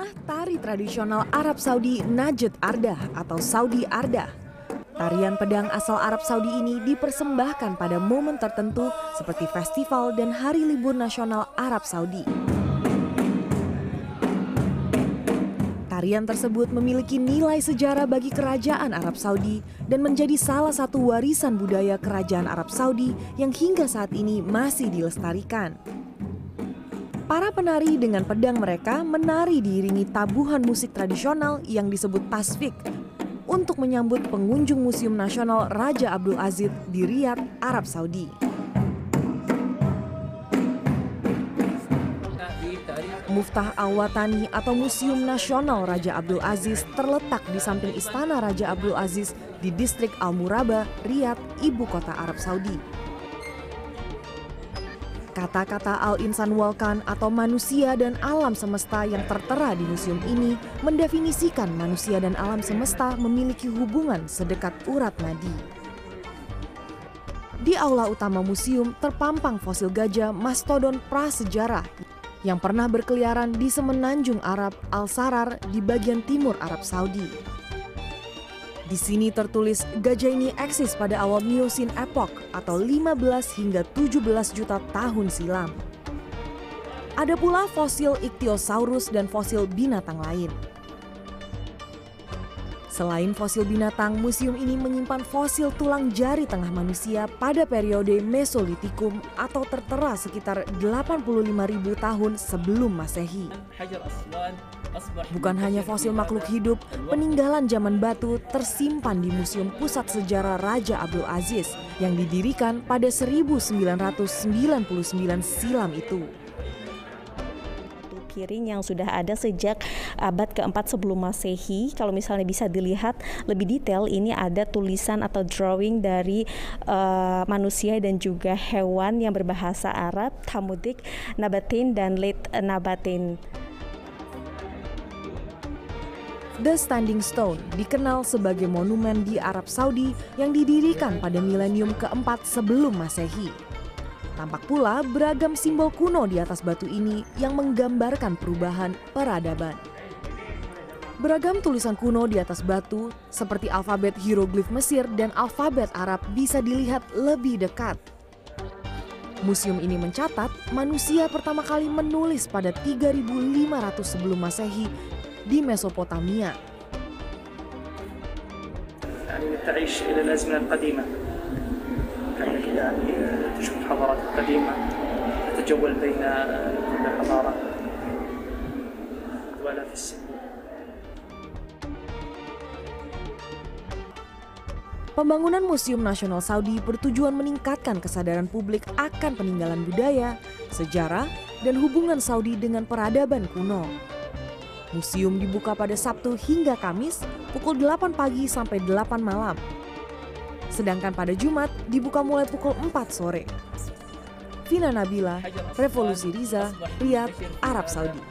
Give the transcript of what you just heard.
Inilah tari tradisional Arab Saudi Najd Ardah atau Saudi Ardah. Tarian pedang asal Arab Saudi ini dipersembahkan pada momen tertentu seperti festival dan hari libur nasional Arab Saudi. Tarian tersebut memiliki nilai sejarah bagi kerajaan Arab Saudi dan menjadi salah satu warisan budaya kerajaan Arab Saudi yang hingga saat ini masih dilestarikan. Para penari dengan pedang mereka menari diiringi tabuhan musik tradisional yang disebut tasfik untuk menyambut pengunjung Museum Nasional Raja Abdul Aziz di Riyadh, Arab Saudi. Muftah Al-Watani atau Museum Nasional Raja Abdul Aziz terletak di samping Istana Raja Abdul Aziz di distrik Al-Muraba, Riyadh, ibu kota Arab Saudi. Kata-kata Al-Insan Walkan atau manusia dan alam semesta yang tertera di museum ini mendefinisikan manusia dan alam semesta memiliki hubungan sedekat urat nadi. Di aula utama museum terpampang fosil gajah mastodon prasejarah yang pernah berkeliaran di semenanjung Arab Al-Sarar di bagian timur Arab Saudi. Di sini tertulis gajah ini eksis pada awal Miosin Epoch atau 15 hingga 17 juta tahun silam. Ada pula fosil Ichthyosaurus dan fosil binatang lain. Selain fosil binatang, museum ini menyimpan fosil tulang jari tengah manusia pada periode Mesolitikum atau tertera sekitar 85.000 tahun sebelum Masehi. Bukan hanya fosil makhluk hidup, peninggalan zaman batu tersimpan di Museum Pusat Sejarah Raja Abdul Aziz yang didirikan pada 1999 silam itu piring yang sudah ada sejak abad keempat sebelum masehi. Kalau misalnya bisa dilihat lebih detail, ini ada tulisan atau drawing dari uh, manusia dan juga hewan yang berbahasa Arab, Tamudik, Nabatin, dan Lit Nabatin. The Standing Stone dikenal sebagai monumen di Arab Saudi yang didirikan pada milenium keempat sebelum Masehi. Tampak pula beragam simbol kuno di atas batu ini yang menggambarkan perubahan peradaban. Beragam tulisan kuno di atas batu seperti alfabet hieroglif Mesir dan alfabet Arab bisa dilihat lebih dekat. Museum ini mencatat manusia pertama kali menulis pada 3500 sebelum Masehi di Mesopotamia. يعني تشوف الحضارات القديمه تتجول بين كل حضاره والاف السنين Pembangunan Museum Nasional Saudi bertujuan meningkatkan kesadaran publik akan peninggalan budaya, sejarah, dan hubungan Saudi dengan peradaban kuno. Museum dibuka pada Sabtu hingga Kamis pukul 8 pagi sampai 8 malam. Sedangkan pada Jumat dibuka mulai pukul 4 sore. Vina Nabila, Revolusi Riza, Riyadh, Arab Saudi.